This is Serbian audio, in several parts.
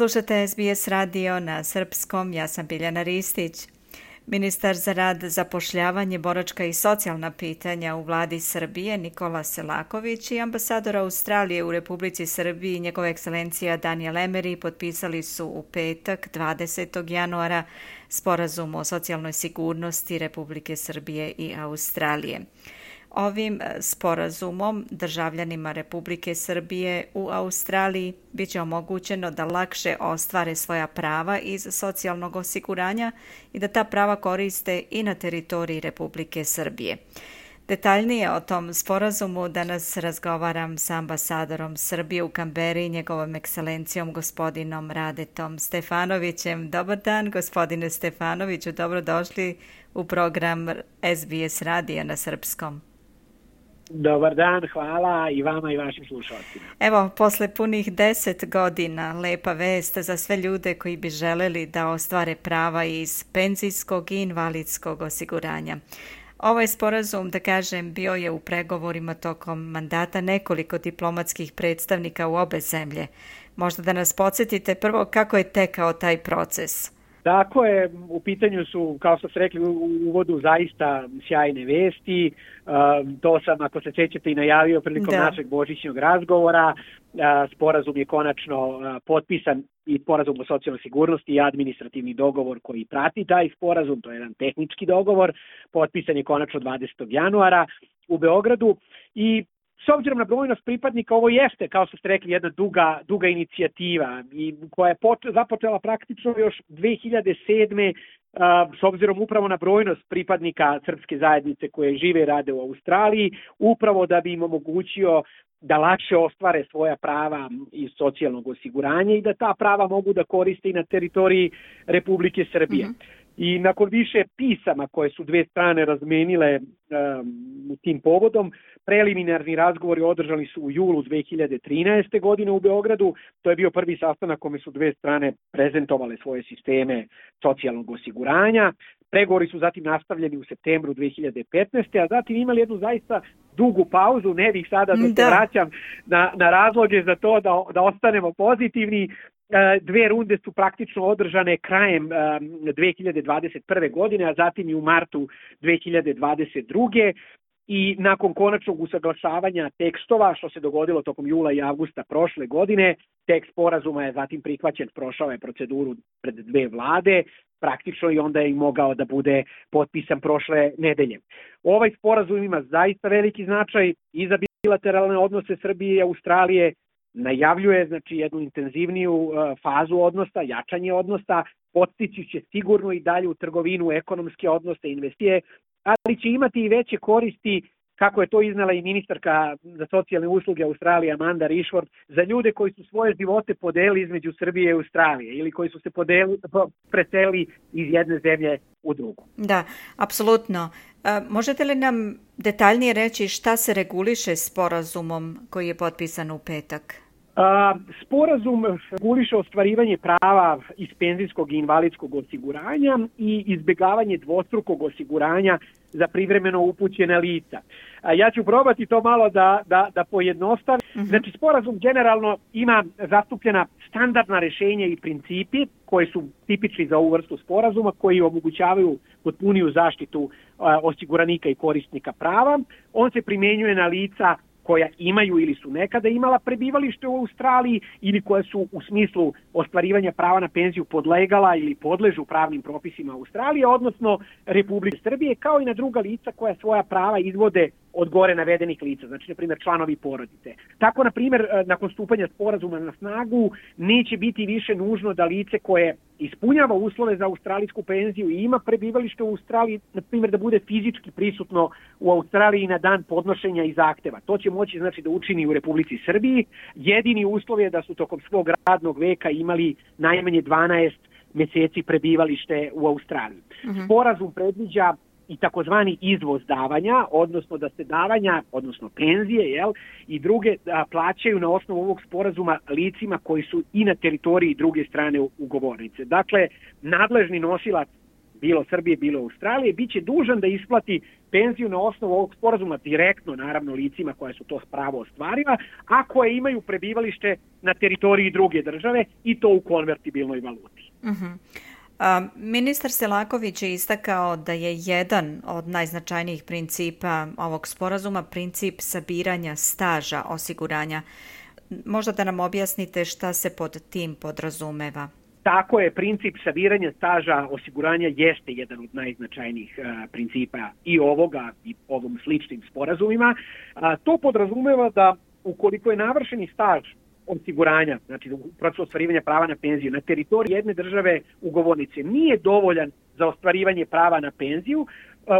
Slušate SBS radio na srpskom, ja sam Biljana Ristić. Ministar za rad, zapošljavanje, boračka i socijalna pitanja u vladi Srbije Nikola Selaković i ambasador Australije u Republici Srbiji njegova ekscelencija Daniel Emery potpisali su u petak 20. januara sporazum o socijalnoj sigurnosti Republike Srbije i Australije. Ovim e, sporazumom državljanima Republike Srbije u Australiji biće omogućeno da lakše ostvare svoja prava iz socijalnog osiguranja i da ta prava koriste i na teritoriji Republike Srbije. Detaljnije o tom sporazumu danas razgovaram sa ambasadorom Srbije u Kamberi njegovom ekscelencijom gospodinom Radetom Stefanovićem. Dobar dan gospodine Stefanoviću, dobrodošli u program SBS radija na srpskom. Dobar dan, hvala i vama i vašim slušalcima. Evo, posle punih deset godina, lepa vest za sve ljude koji bi želeli da ostvare prava iz penzijskog i invalidskog osiguranja. Ovaj sporazum, da kažem, bio je u pregovorima tokom mandata nekoliko diplomatskih predstavnika u obe zemlje. Možda da nas podsjetite prvo kako je tekao taj proces. Tako je, u pitanju su, kao što ste rekli u uvodu, zaista sjajne vesti. To sam, ako se sećate, i najavio prilikom da. našeg božićnog razgovora. Sporazum je konačno potpisan i sporazum o socijalnoj sigurnosti i administrativni dogovor koji prati taj sporazum, to je jedan tehnički dogovor, potpisan je konačno 20. januara u Beogradu i S obzirom na brojnost pripadnika, ovo jeste, kao što ste rekli, jedna duga, duga inicijativa i koja je poč započela praktično još 2007. Uh, s obzirom upravo na brojnost pripadnika srpske zajednice koje žive i rade u Australiji, upravo da bi im omogućio da lakše ostvare svoja prava iz socijalnog osiguranja i da ta prava mogu da koriste i na teritoriji Republike Srbije. Mm -hmm. I nakon više pisama koje su dve strane razmenile um, tim povodom, preliminarni razgovori održani su u julu 2013. godine u Beogradu. To je bio prvi sastanak kome su dve strane prezentovale svoje sisteme socijalnog osiguranja. Pregovori su zatim nastavljeni u septembru 2015. a zatim imali jednu zaista dugu pauzu, ne bih sada da, da. se vraćam na, na razloge za to da, da ostanemo pozitivni. E, dve runde su praktično održane krajem 2021. E, godine, a zatim i u martu 2022 i nakon konačnog usaglašavanja tekstova, što se dogodilo tokom jula i avgusta prošle godine, tekst porazuma je zatim prihvaćen, prošao je proceduru pred dve vlade, praktično i onda je i mogao da bude potpisan prošle nedelje. Ovaj sporazum ima zaista veliki značaj i za bilateralne odnose Srbije i Australije, najavljuje znači jednu intenzivniju uh, fazu odnosa, jačanje odnosa, postići će sigurno i dalje u trgovinu ekonomske odnose, investije, ali će imati i veće koristi kako je to iznala i ministarka za socijalne usluge Australije Amanda Rishford, za ljude koji su svoje živote podeli između Srbije i Australije ili koji su se podeli, preseli iz jedne zemlje u drugu. Da, apsolutno. Možete li nam detaljnije reći šta se reguliše sporazumom koji je potpisan u petak? Sporazum reguliše ostvarivanje prava iz penzijskog i invalidskog osiguranja i izbjegavanje dvostrukog osiguranja za privremeno upućene lica. Ja ću probati to malo da, da, da pojednostavim. Uh mhm. -huh. Znači, sporazum generalno ima zastupljena standardna rešenja i principi koji su tipični za ovu vrstu sporazuma, koji omogućavaju potpuniju zaštitu osiguranika i korisnika prava. On se primenjuje na lica koja imaju ili su nekada imala prebivalište u Australiji ili koja su u smislu ostvarivanja prava na penziju podlegala ili podležu pravnim propisima Australije, odnosno Republike Srbije, kao i na druga lica koja svoja prava izvode od gore navedenih lica, znači na primjer članovi porodice. Tako na primjer e, nakon stupanja sporazuma na snagu neće biti više nužno da lice koje ispunjava uslove za australijsku penziju i ima prebivalište u Australiji, na primjer da bude fizički prisutno u Australiji na dan podnošenja i zahteva. To će moći znači da učini u Republici Srbiji. Jedini uslov je da su tokom svog radnog veka imali najmanje 12 meseci prebivalište u Australiji. Mhm. Sporazum predviđa i takozvani izvoz davanja, odnosno da se davanja, odnosno penzije, jel, i druge a, plaćaju na osnovu ovog sporazuma licima koji su i na teritoriji druge strane ugovornice. Dakle, nadležni nosilac bilo Srbije, bilo Australije, bit će dužan da isplati penziju na osnovu ovog sporazuma direktno, naravno, licima koja su to pravo ostvarila, a koje imaju prebivalište na teritoriji druge države i to u konvertibilnoj valuti. Uh mhm. -huh. Ministar Selaković je istakao da je jedan od najznačajnijih principa ovog sporazuma princip sabiranja staža osiguranja. Možda da nam objasnite šta se pod tim podrazumeva. Tako je, princip sabiranja staža osiguranja jeste jedan od najznačajnijih a, principa i ovoga i ovom sličnim sporazumima. A, to podrazumeva da ukoliko je navršeni staž osiguranja, znači u procesu ostvarivanja prava na penziju na teritoriji jedne države ugovornice nije dovoljan za ostvarivanje prava na penziju,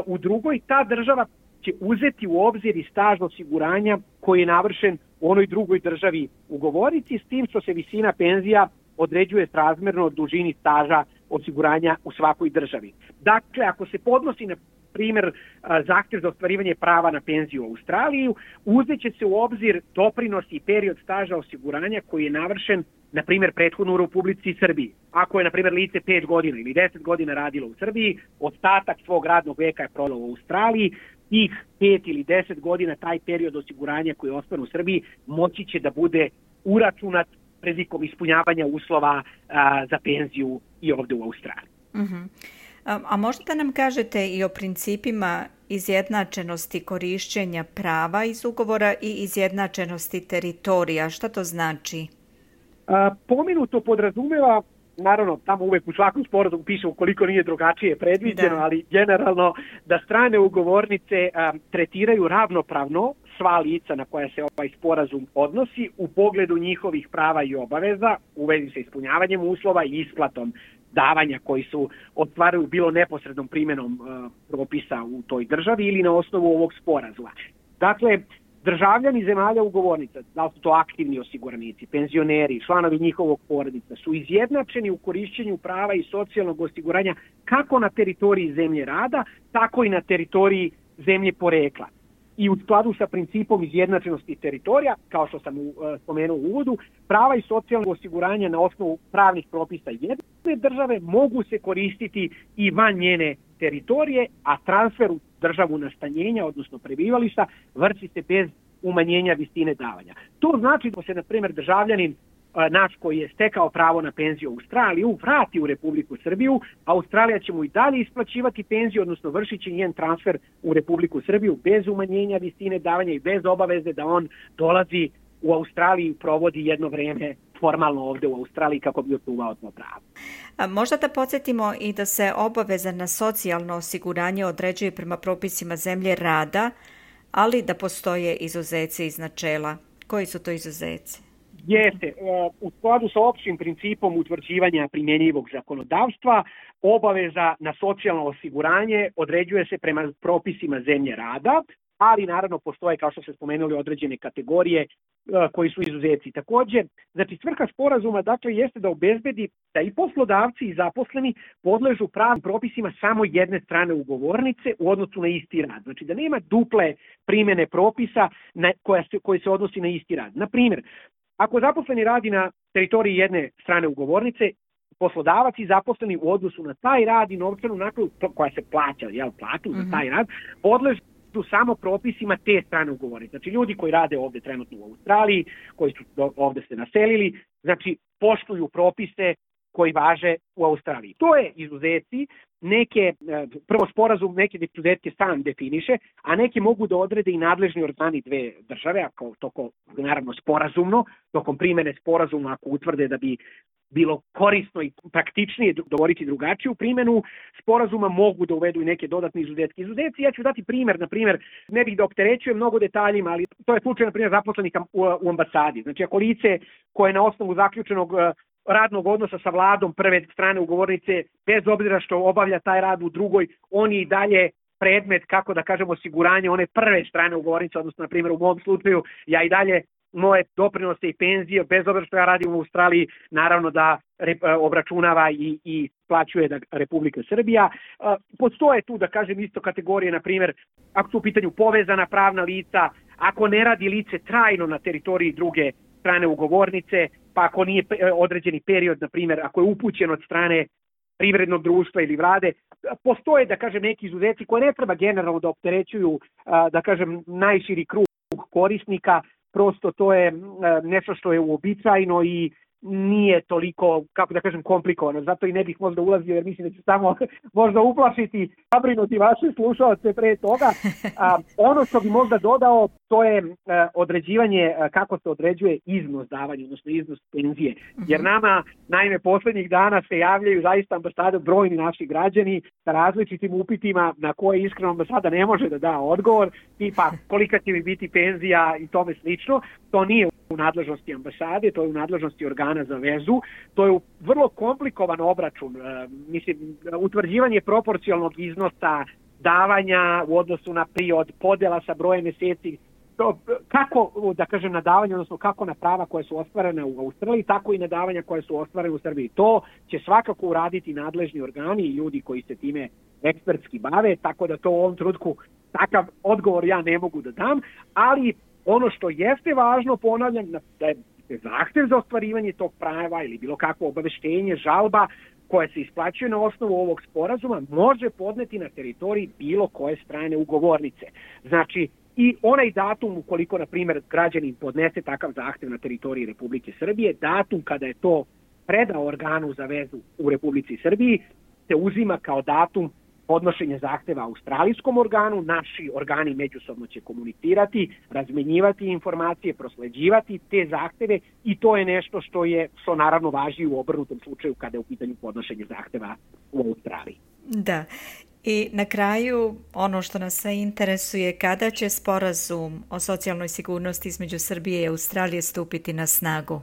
u drugoj ta država će uzeti u obzir i staž osiguranja koji je navršen u onoj drugoj državi ugovornici s tim što se visina penzija određuje srazmerno dužini staža osiguranja u svakoj državi. Dakle, ako se podnosi na primer zahtjev za ostvarivanje prava na penziju u Australiju, uzeće se u obzir doprinos i period staža osiguranja koji je navršen na primjer, prethodno u Republici Srbiji. Ako je, na primjer, lice 5 godina ili 10 godina radilo u Srbiji, ostatak svog radnog veka je prodalo u Australiji, tih 5 ili 10 godina taj period osiguranja koji je ostan u Srbiji moći će da bude uračunat prilikom ispunjavanja uslova a, za penziju i ovde u Australiji. Uh mhm. A, a možete da nam kažete i o principima izjednačenosti korišćenja prava iz ugovora i izjednačenosti teritorija. Šta to znači? A, pominuto podrazumeva naravno tamo uvek u svakom sporazumu piše ukoliko nije drugačije predviđeno, da. ali generalno da strane ugovornice a, tretiraju ravnopravno sva lica na koja se ovaj sporazum odnosi u pogledu njihovih prava i obaveza u vezi sa ispunjavanjem uslova i isplatom davanja koji su ostvaruju bilo neposrednom primjenom uh, propisa u toj državi ili na osnovu ovog sporazuma. Dakle, državljani zemalja ugovornica, da li su to aktivni osiguranici, penzioneri, članovi njihovog porodica, su izjednačeni u korišćenju prava i socijalnog osiguranja kako na teritoriji zemlje rada, tako i na teritoriji zemlje porekla i u skladu sa principom izjednačenosti teritorija, kao što sam uh, spomenuo u uvodu, prava i socijalnog osiguranja na osnovu pravnih propisa jedne države mogu se koristiti i van njene teritorije, a transfer u državu nastanjenja, odnosno prebivališta, vrši se bez umanjenja visine davanja. To znači da se, na primjer, državljanin naš koji je stekao pravo na penziju u Australiju vrati u Republiku Srbiju, Australija će mu i dalje isplaćivati penziju, odnosno vršit će njen transfer u Republiku Srbiju bez umanjenja visine davanja i bez obaveze da on dolazi u Australiji provodi jedno vreme formalno ovde u Australiji kako bi otuvao to pravo. Možda da podsjetimo i da se obaveza na socijalno osiguranje određuje prema propisima zemlje rada, ali da postoje izuzeci iz načela. Koji su to izuzeci? Jeste e, u skladu sa opštim principom utvrđivanja primjenjivog zakonodavstva, obaveza na socijalno osiguranje određuje se prema propisima zemlje rada, ali naravno postoje, kao što se spomenuli, određene kategorije e, koji su izuzeci. Takođe, znači svrha sporazuma dakle jeste da obezbedi da i poslodavci i zaposleni podležu pravim propisima samo jedne strane ugovornice u odnosu na isti rad. Znači da nema duple primene propisa na, koja se, koje se odnosi na isti rad. Na primjer, Ako zaposleni radi na teritoriji jedne strane ugovornice, poslodavac i zaposleni u odnosu na taj rad i novčanu naknadu koja se plaća, jel, platu za mhm. taj rad, podležu samo propisima te strane ugovornice. Znači ljudi koji rade ovde trenutno u Australiji, koji su ovde se naselili, znači poštuju propise koji važe u Australiji. To je izuzeci, neke, e, prvo sporazum neke izuzetke sam definiše, a neke mogu da odrede i nadležni organi dve države, ako toko, naravno sporazumno, tokom primene sporazuma ako utvrde da bi bilo korisno i praktičnije dovoriti drugačiju primenu sporazuma, mogu da uvedu i neke dodatne izuzetke. Izuzeci, ja ću dati primer, na primer, ne bih da opterećujem mnogo detaljima, ali to je slučaj, na primjer, zaposlenika u, u ambasadi. Znači, ako lice koje na osnovu zaključenog e, radnog odnosa sa vladom prve strane ugovornice, bez obzira što obavlja taj rad u drugoj, on je i dalje predmet, kako da kažemo, osiguranje one prve strane ugovornice, odnosno, na primjer, u mom slučaju, ja i dalje moje doprinose i penzije, bez obzira što ja radim u Australiji, naravno da re, obračunava i, i plaćuje da Republika Srbija. Postoje tu, da kažem, isto kategorije, na primjer, ako su u pitanju povezana pravna lica, ako ne radi lice trajno na teritoriji druge strane ugovornice, pa ako nije određeni period, na primjer, ako je upućen od strane privrednog društva ili vlade, postoje, da kažem, neki izuzeci koje ne treba generalno da opterećuju, da kažem, najširi krug korisnika, prosto to je nešto što je uobičajno i nije toliko, kako da kažem, komplikovano. Zato i ne bih možda ulazio jer mislim da ću samo možda uplašiti, zabrinuti vaše slušalce pre toga. A, ono što bi možda dodao, to je e, određivanje e, kako se određuje iznos davanja, odnosno iznos penzije. Jer mhm. nama, naime, poslednjih dana se javljaju zaista ambasade brojni naši građani sa različitim upitima na koje iskreno ambasada ne može da da odgovor, tipa kolika će mi biti penzija i tome slično. To nije u nadležnosti ambasade, to je u nadležnosti organa za vezu, to je vrlo komplikovan obračun, e, mislim, utvrđivanje proporcionalnog iznosa davanja u odnosu na priod, podela sa brojem meseci, to, kako, da kažem, na davanje, odnosno kako na prava koje su ostvarene u Australiji, tako i na davanja koje su ostvarene u Srbiji. To će svakako uraditi nadležni organi i ljudi koji se time ekspertski bave, tako da to u ovom trutku takav odgovor ja ne mogu da dam, ali Ono što jeste važno, ponavljam, da je zahtev za ostvarivanje tog prava ili bilo kakvo obaveštenje, žalba koja se isplaćuje na osnovu ovog sporazuma može podneti na teritoriji bilo koje strane ugovornice. Znači, i onaj datum ukoliko, na primjer, građanin podnese takav zahtev na teritoriji Republike Srbije, datum kada je to predao organu za vezu u Republici Srbiji, se uzima kao datum podnošenje zahteva australijskom organu, naši organi međusobno će komunicirati, razmenjivati informacije, prosleđivati te zahteve i to je nešto što je što naravno važi u obrnutom slučaju kada je u pitanju podnošenje zahteva u Australiji. Da. I na kraju, ono što nas sve interesuje, kada će sporazum o socijalnoj sigurnosti između Srbije i Australije stupiti na snagu?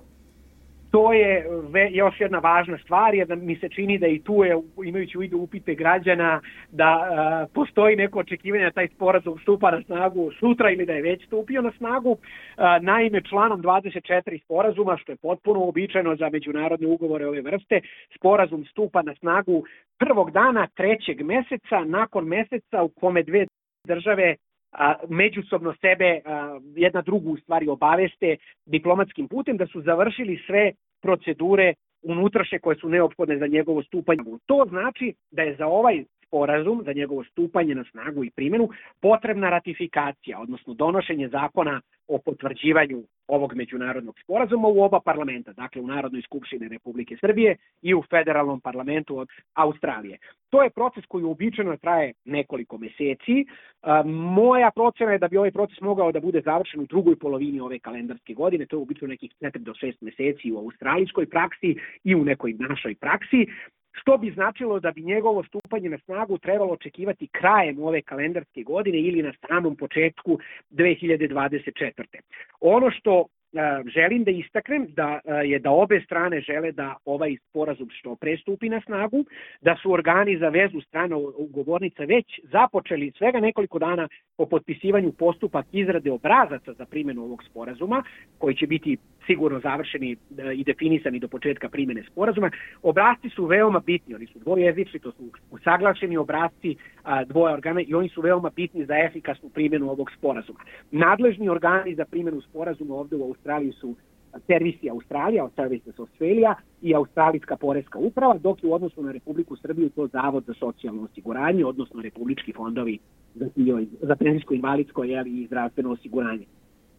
To je ve, još jedna važna stvar, jer mi se čini da i tu je, imajući u vidu upite građana, da a, postoji neko očekivanje da taj sporazum stupa na snagu sutra ili da je već stupio na snagu. A, naime, članom 24 sporazuma, što je potpuno običajno za međunarodne ugovore ove vrste, sporazum stupa na snagu prvog dana trećeg meseca, nakon meseca u kome dve države a, međusobno sebe a, jedna drugu u stvari obaveste diplomatskim putem da su završili sve procedure unutrašnje koje su neophodne za njegovo stupanje. To znači da je za ovaj sporazum, za njegovo stupanje na snagu i primjenu, potrebna ratifikacija, odnosno donošenje zakona o potvrđivanju ovog međunarodnog sporazuma u oba parlamenta, dakle u Narodnoj skupštini Republike Srbije i u federalnom parlamentu od Australije. To je proces koji uobičajeno traje nekoliko meseci. Moja procena je da bi ovaj proces mogao da bude završen u drugoj polovini ove kalendarske godine, to je uobičajeno nekih 4 do 6 meseci u australijskoj praksi i u nekoj našoj praksi što bi značilo da bi njegovo stupanje na snagu trebalo očekivati krajem ove kalendarske godine ili na samom početku 2024. Ono što želim da istaknem da je da obe strane žele da ovaj sporazum što prestupi na snagu, da su organi za vezu strana ugovornica već započeli svega nekoliko dana po potpisivanju postupak izrade obrazaca za primjenu ovog sporazuma, koji će biti sigurno završeni i definisani do početka primjene sporazuma. Obrazci su veoma bitni, oni su dvojezični, to su usaglašeni obrazci dvoje organa i oni su veoma bitni za efikasnu primjenu ovog sporazuma. Nadležni organi za primjenu sporazuma ovde u Australiji su servisi Australija, Services Australia i Australijska poreska uprava, dok je u odnosu na Republiku Srbiju to Zavod za socijalno osiguranje, odnosno Republički fondovi za, za penzijsko invalidsko i zdravstveno osiguranje.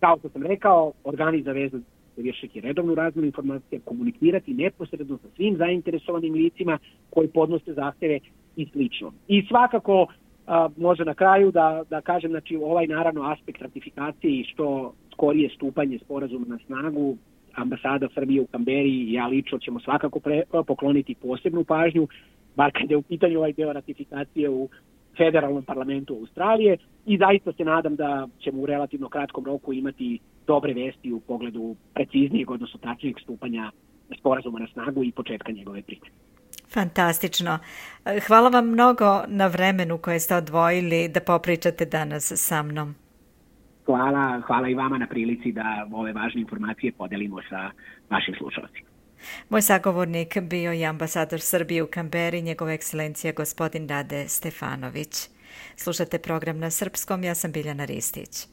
Kao što sam rekao, organi za vezu vršiti redovnu razmenu informacija, komunikirati neposredno sa svim zainteresovanim licima koji podnose zahteve i slično. I svakako a, može na kraju da, da kažem, znači ovaj naravno aspekt ratifikacije i što skorije stupanje sporazuma na snagu, ambasada Srbije u Kamberi i ja lično ćemo svakako pre, pokloniti posebnu pažnju, bar kada je u pitanju ovaj deo ratifikacije u federalnom parlamentu Australije i zaista se nadam da ćemo u relativno kratkom roku imati dobre vesti u pogledu preciznijeg, odnosno tačnijeg stupanja sporazuma na snagu i početka njegove primjene. Fantastično. Hvala vam mnogo na vremenu koje ste odvojili da popričate danas sa mnom. Hvala, hvala i vama na prilici da ove važne informacije podelimo sa vašim slušalcima. Moj sagovornik bio je ambasador Srbije u Kamberi, njegova ekscelencija gospodin Rade Stefanović. Slušate program na srpskom, ja sam Biljana Ristić.